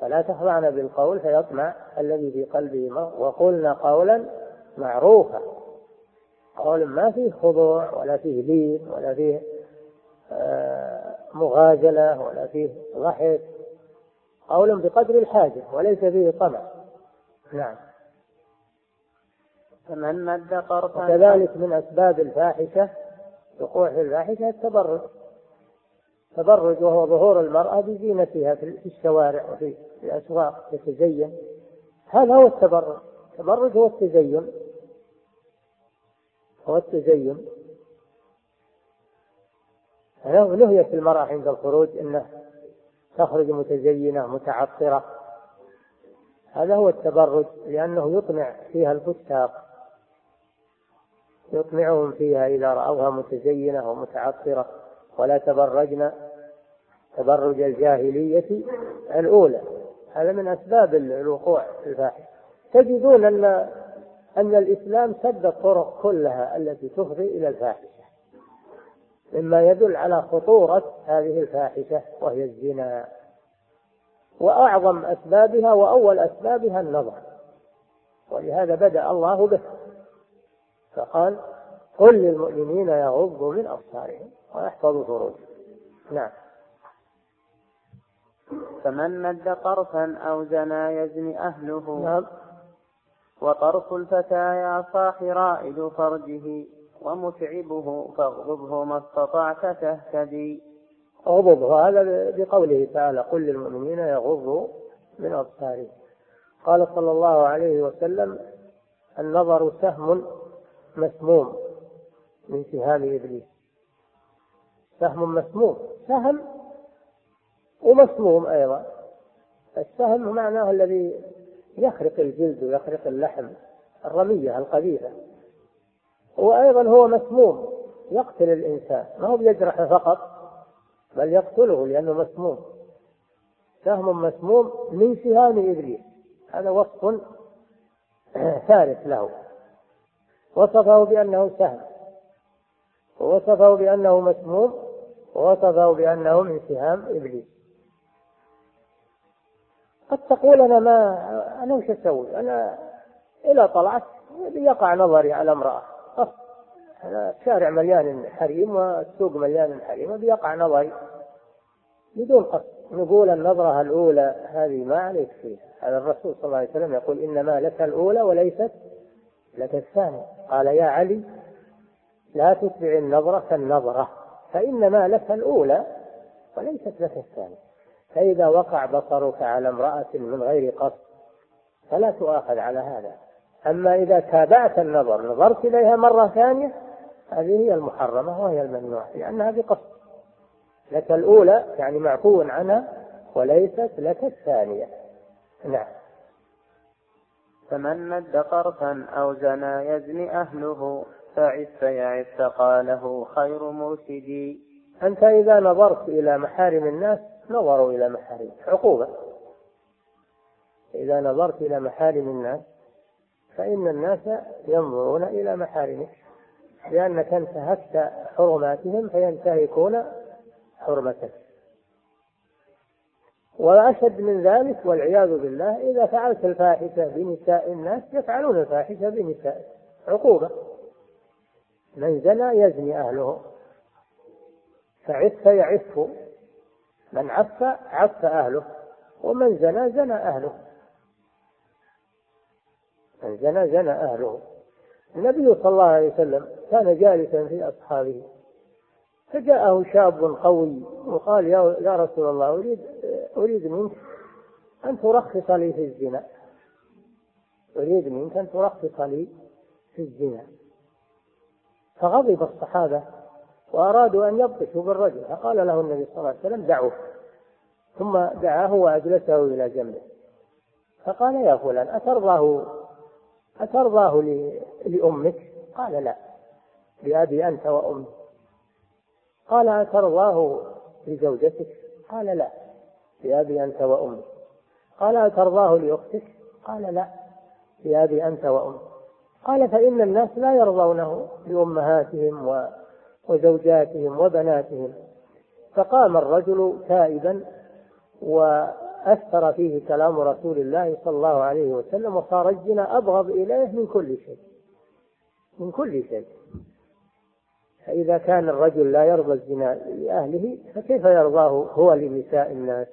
فلا تخضعن بالقول فيطمع الذي في قلبه مرض. وقلنا قولا معروفا. قول ما فيه خضوع ولا فيه لين ولا فيه مغازلة ولا فيه ضحك. قول بقدر الحاجة وليس فيه طمع. نعم. فمن مد قرطا وكذلك من أسباب الفاحشة وقوع الفاحشة التبرج. التبرج وهو ظهور المرأة بزينتها في الشوارع وفي الأسواق تتزين هذا هو التبرج. التبرج هو التزين. هو التزين. نهيت المرأة عند الخروج أنه تخرج متزينة متعطرة. هذا هو التبرج لأنه يطمع فيها الفساق. يطمعهم فيها إذا رأوها متزينة ومتعطرة. ولا تبرجن تبرج الجاهلية الأولى. هذا من أسباب الوقوع في الفاحشة. تجدون أن أن الإسلام سد الطرق كلها التي تفضي إلى الفاحشة. مما يدل على خطورة هذه الفاحشة وهي الزنا. وأعظم أسبابها وأول أسبابها النظر. ولهذا بدأ الله به. فقال قل للمؤمنين يغضوا من أبصارهم ويحفظوا فروجهم. نعم. فمن مد طرفا أو زنا يزني أهله. نعم. وطرف الفتى يا صاح رائد فرجه. ومتعبه فاغضبه ما استطعت تهتدي. اغضبه هذا بقوله تعالى قل للمؤمنين يغضوا من أبصارهم. قال صلى الله عليه وسلم النظر سهم مسموم من سهام إبليس. سهم مسموم. سهم ومسموم أيضا. السهم معناه الذي يخرق الجلد ويخرق اللحم الرمية القبيحة. وأيضا هو مسموم يقتل الإنسان. ما هو بيجرحه فقط بل يقتله لأنه مسموم. سهم مسموم من سهام إبليس. هذا وصف ثالث له. وصفه بأنه سهم. ووصفه بأنه مسموم ووصفه بأنه من سهام إبليس. قد تقول أنا ما أنا وش أسوي؟ أنا إذا طلعت يقع نظري على امرأة. الشارع مليان حريم والسوق مليان حريم بيقع نظري. بدون قصد. نقول النظرة الأولى هذه ما عليك فيها. هذا الرسول صلى الله عليه وسلم يقول إنما لك الأولى وليست لك الثانية. قال يا علي لا تتبع النظرة النظرة فإنما لك الأولى وليست لك الثانية. فإذا وقع بصرك على امرأة من غير قصد فلا تؤاخذ على هذا. أما إذا تابعت النظر نظرت إليها مرة ثانية هذه هي المحرمة وهي الممنوعة لأنها بقصد لك الأولى يعني معفو عنها وليست لك الثانية. نعم. فمن مد طرفا أو زنى يزني أهله فعف يعف قاله خير مرشدي. أنت إذا نظرت إلى محارم الناس نظروا إلى محارم عقوبة. إذا نظرت إلى محارم الناس فإن الناس ينظرون إلى محارمك لأنك انتهكت حرماتهم فينتهكون حرمتك. وأشد من ذلك والعياذ بالله إذا فعلت الفاحشة بنساء الناس يفعلون الفاحشة بنساء. عقوبة. من زنى يزني أهله. فعف يعف. من عف عف أهله. ومن زنى زنى أهله. من زنى زنى أهله. النبي صلى الله عليه وسلم كان جالسا في أصحابه. فجاءه شاب قوي وقال يا رسول الله أريد أريد منك أن ترخص لي في الزنا. أريد منك أن ترخص لي في الزنا. فغضب الصحابة وأرادوا أن يبطشوا بالرجل فقال له النبي صلى الله عليه وسلم دعوه ثم دعاه وأجلسه إلى جنبه. فقال يا فلان أترضاه أترضاه لأمك؟ قال لا. لأبي أنت وأمي. قال أترضاه لزوجتك؟ قال لا. لأبي أنت وأمي. قال أترضاه لأختك؟ قال لا. لأبي أنت وأمي. قال فإن الناس لا يرضونه لأمهاتهم وزوجاتهم وبناتهم. فقام الرجل تائبا وأثر فيه كلام رسول الله صلى الله عليه وسلم وصار الزنا أبغض إليه من كل شيء. من كل شيء. فإذا كان الرجل لا يرضى الزنا لأهله فكيف يرضاه هو لنساء الناس؟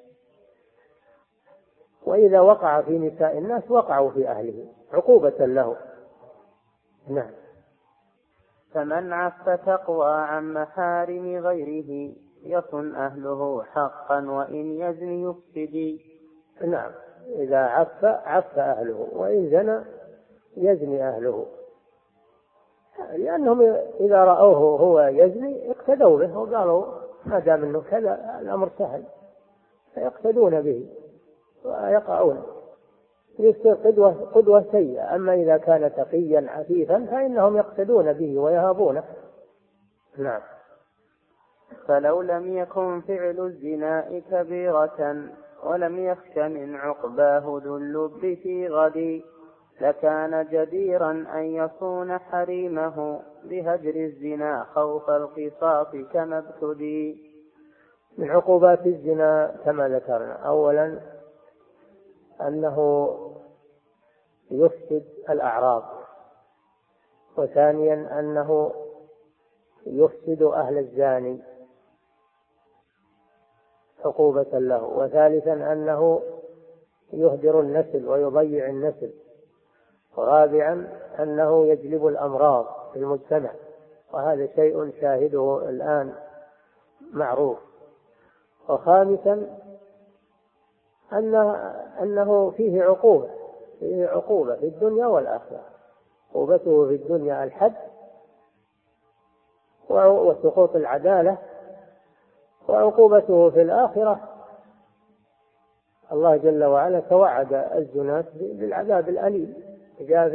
وإذا وقع في نساء الناس وقعوا في أهله. عقوبة له. نعم. فمن عف تقوى عن محارم غيره يصن أهله حقا وإن يزن يفسد. نعم. إذا عف عف أهله وإن زنى يزني أهله. لأنهم إذا رأوه هو يزني اقتدوا به وقالوا ما دام أنه كذا الأمر سهل. فيقتدون به ويقعون. يصير قدوة قدوة سيئة. أما إذا كان تقيا عفيفا فإنهم يقتدون به ويهابونه. نعم. فلو لم يكن فعل الزنا كبيرة ولم يخش من عقباه ذو اللب في غد لكان جديرا أن يصون حريمه بهجر الزنا خوف القصاص كما ابتدي. من عقوبات الزنا كما ذكرنا أولا أنه يفسد الأعراض وثانيا أنه يفسد أهل الزاني. عقوبة له وثالثا أنه يهدر النسل ويضيع النسل ورابعا أنه يجلب الأمراض في المجتمع وهذا شيء شاهده الآن معروف. وخامسا أن أنه فيه عقوبة فيه عقوبة في الدنيا والآخرة. عقوبته في الدنيا الحد وسقوط العدالة وعقوبته في الآخرة الله جل وعلا توعد الزناة بالعذاب الأليم. جاء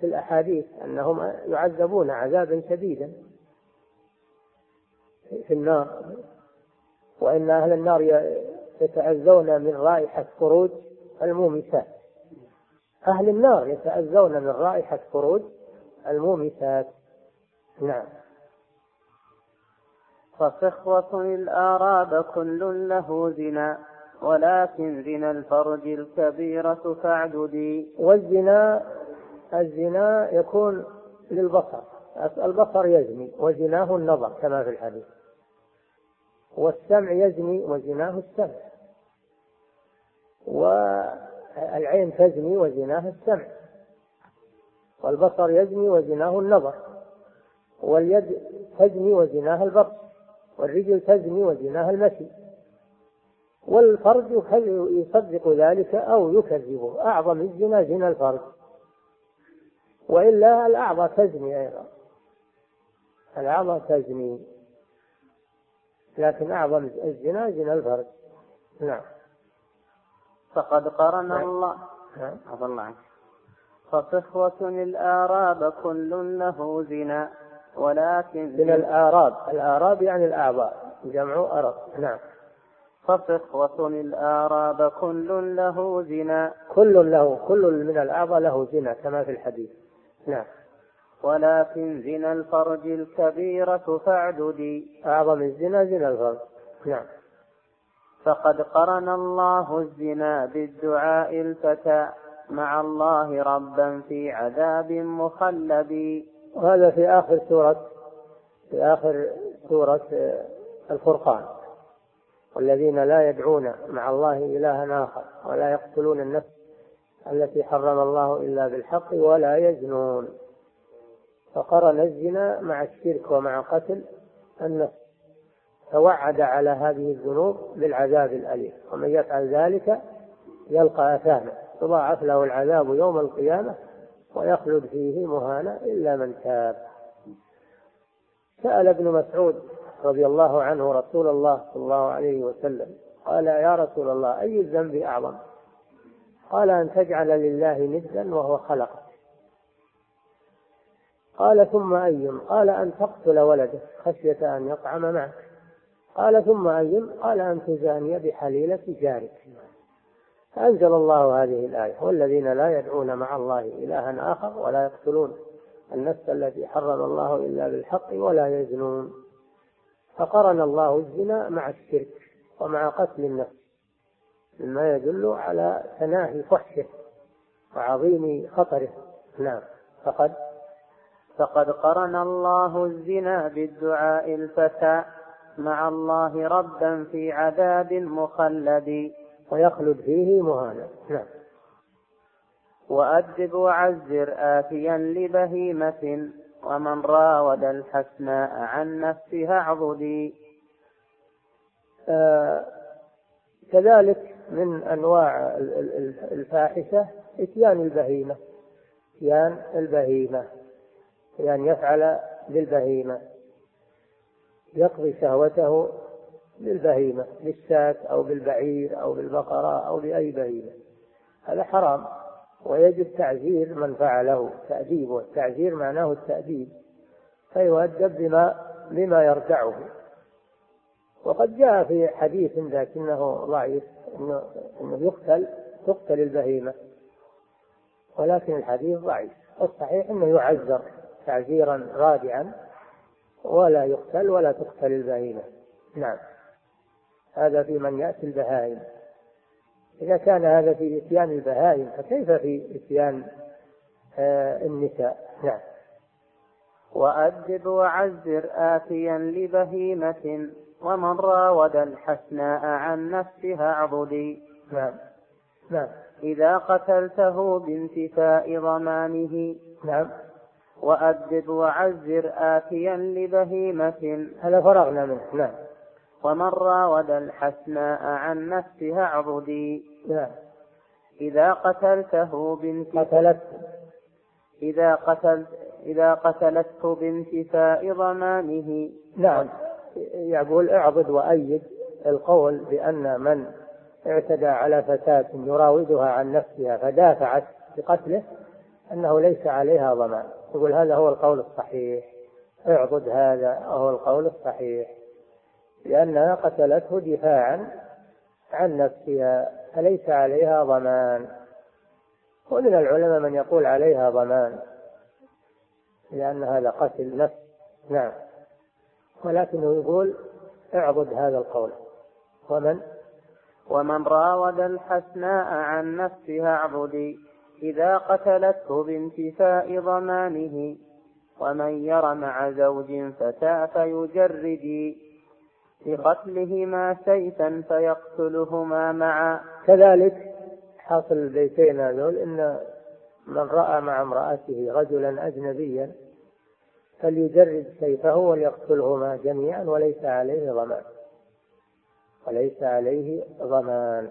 في الأحاديث أنهم يعذبون عذابا شديدا في النار. وإن أهل النار يتأذون من رائحة خروج المومسات. أهل النار يتأذون من رائحة خروج المومسات. نعم. فصخوة الآراب كل له زنا ولكن زنا الفرج الكبيرة فاعددي والزنا الزنا يكون للبصر البصر يزني وزناه النظر كما في الحديث. والسمع يزني وزناه السمع. والعين تزني وزناها السمع. والبصر يزني وزناه النظر. واليد تزني وزناها البطش والرجل تزني وزناها المشي والفرج يصدق ذلك أو يكذبه. أعظم الزنا زنا الفرج وإلا الأعضاء تزني أيضا. الأعضاء تزني. لكن أعظم الزنا زنا الفرج نعم. فقد قرن نعم. الله. نعم. الله عنك. فصفوة الآراب كل له زنا. ولكن من الآراب. الآراب يعني الأعضاء جمع أرب. نعم. فصفوة الآراب كل له زنا. كل له كل من الأعضاء له زنا كما في الحديث. نعم. ولكن زنا الفرج الكبيرة فاعددي أعظم الزنا زنا الفرج. نعم. فقد قرن الله الزنا بالدعاء الفتى. مع الله ربا في عذاب مخلد. وهذا في آخر سورة في آخر سورة الفرقان والذين لا يدعون مع الله إلها آخر ولا يقتلون النفس التي حرم الله إلا بالحق ولا يزنون. فقرن الزنا مع الشرك ومع قتل النفس توعد على هذه الذنوب بالعذاب الأليم. ومن يفعل ذلك يلقى أثاما يضاعف له العذاب يوم القيامة ويخلد فيه مهانا إلا من تاب سأل ابن مسعود رضي الله عنه رسول الله صلى الله عليه وسلم قال يا رسول الله أي الذنب أعظم؟ قال أن تجعل لله ندا وهو خلقك. قال ثم أي؟ قال أن تقتل ولدك خشية أن يطعم معك. قال ثم أي؟ قال أن تزاني بحليلة جارك. فأنزل الله هذه الآية والذين لا يدعون مع الله إلها آخر ولا يقتلون النفس التي حرم الله إلا بالحق ولا يزنون. فقرن الله الزنا مع الشرك ومع قتل النفس مما يدل على تناهي فحشه وعظيم خطره. نعم. فقد فقد قرن الله الزنا بالدعاء الفتى مع الله ربا في عذاب مخلد. ويخلد فيه مهانا نعم. وأدب وعزر آتيا لبهيمة ومن راود الحسناء عن نفسها أعضدي. آه كذلك من أنواع الفاحشة إتيان البهيمة. إتيان البهيمة. يعني يفعل بالبهيمة يقضي شهوته بالبهيمة بالشاة أو بالبعير أو بالبقرة أو بأي بهيمة. هذا حرام ويجب تعزير من فعله تأديبه التعزير معناه التأديب فيؤدب بما بما يردعه وقد جاء في حديث لكنه ضعيف إنه إنه يقتل تقتل البهيمة. ولكن الحديث ضعيف. الصحيح إنه يعزر تعزيرا رادعا ولا يقتل ولا تقتل البهيمة. نعم. هذا في من يأتي البهائم. إذا كان هذا في إتيان البهائم فكيف في إتيان آه النساء؟ نعم. وأدب وعزر آتيا لبهيمة ومن راود الحسناء عن نفسها اعضدي نعم. نعم. إذا قتلته بانتفاء ضمانه. نعم. وأدب وعزر آتيا لبهيمة. هذا فرغنا منه. نعم. ومن راود الحسناء عن نفسها اعضدي نعم إذا قتلته بانتفاء قتلت. إذا قتلت إذا قتلته بانتفاء ضمانه. نعم. يقول اعضد وأيد القول بأن من اعتدى على فتاة يراودها عن نفسها فدافعت بقتله أنه ليس عليها ضمان. يقول هذا هو القول الصحيح. اعضد هذا هو القول الصحيح. لأنها قتلته دفاعا عن نفسها فليس عليها ضمان؟ ومن العلماء من يقول عليها ضمان لأن هذا قتل نفس. نعم. ولكنه يقول اعبد هذا القول. ومن؟ ومن راود الحسناء عن نفسها اعبدي إذا قتلته بانتفاء ضمانه ومن ير مع زوج فتى فيجردي. بقتلهما سيفا فيقتلهما معا. كذلك حاصل البيتين هذول إن من رأى مع امرأته رجلا اجنبيا فليجرد سيفه وليقتلهما جميعا وليس عليه ضمان. وليس عليه ضمان.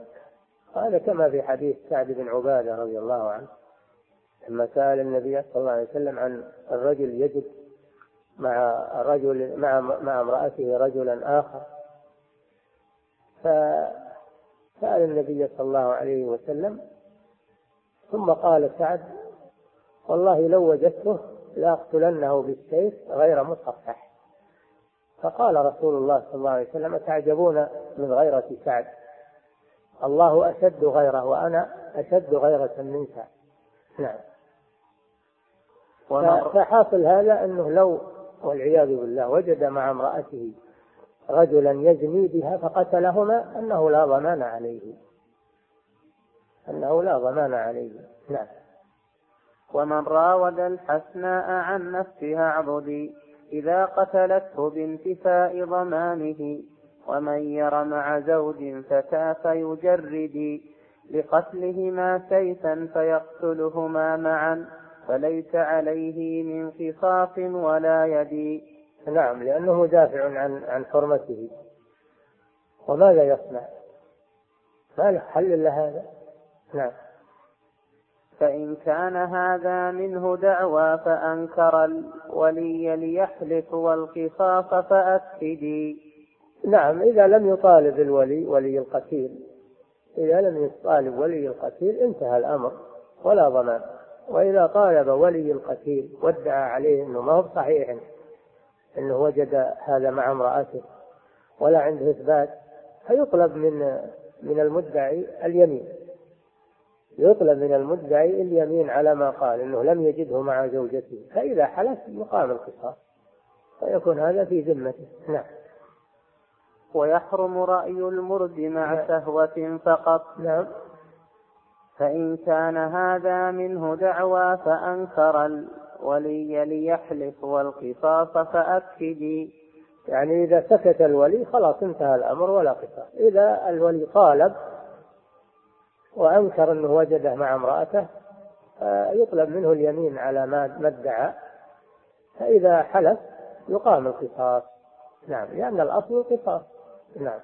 هذا كما في حديث سعد بن عبادة رضي الله عنه لما سأل النبي صلى الله عليه وسلم عن الرجل يجد مع رجل مع مع امرأته رجلا آخر. فسأل النبي صلى الله عليه وسلم ثم قال سعد والله لو وجدته لأقتلنه بالسيف غير مصفح فقال رسول الله صلى الله عليه وسلم تعجبون من غيرة سعد؟ الله أشد غيره وأنا أشد غيرة من سعد نعم فحاصل هذا أنه لو والعياذ بالله وجد مع امرأته رجلا يزني بها فقتلهما أنه لا ضمان عليه. أنه لا ضمان عليه. نعم. ومن راود الحسناء عن نفسها عبدي إذا قتلته بانتفاء ضمانه ومن ير مع زوج فتى فيجرد لقتلهما سيفا فيقتلهما معا. فليس عليه من قصاص ولا يدي. نعم لأنه دافع عن عن حرمته. وماذا يصنع؟ ما له حل إلا هذا. نعم. فإن كان هذا منه دعوى فأنكر الولي ليحلف والقصاص فأكدي نعم إذا لم يطالب الولي ولي القتيل. إذا لم يطالب ولي القتيل انتهى الأمر ولا ضمان. وإذا طالب ولي القتيل وادعى عليه أنه ما هو صحيح أنه وجد هذا مع امرأته ولا عنده إثبات فيطلب من من المدعي اليمين. يطلب من المدعي اليمين على ما قال إنه لم يجده مع زوجته فإذا حلف يقام القصاص فيكون هذا في ذمته. نعم. ويحرم رأي المرد مع نعم. سهوة فقط. نعم. فإن كان هذا منه دعوى فأنكر الولي ليحلف والقصاص فأكدي يعني إذا سكت الولي خلاص انتهى الأمر ولا قصاص. إذا الولي طالب وأنكر أنه وجده مع امرأته يطلب منه اليمين على ما ادعى. فإذا حلف يقام القصاص. نعم لأن الأصل القصاص. نعم.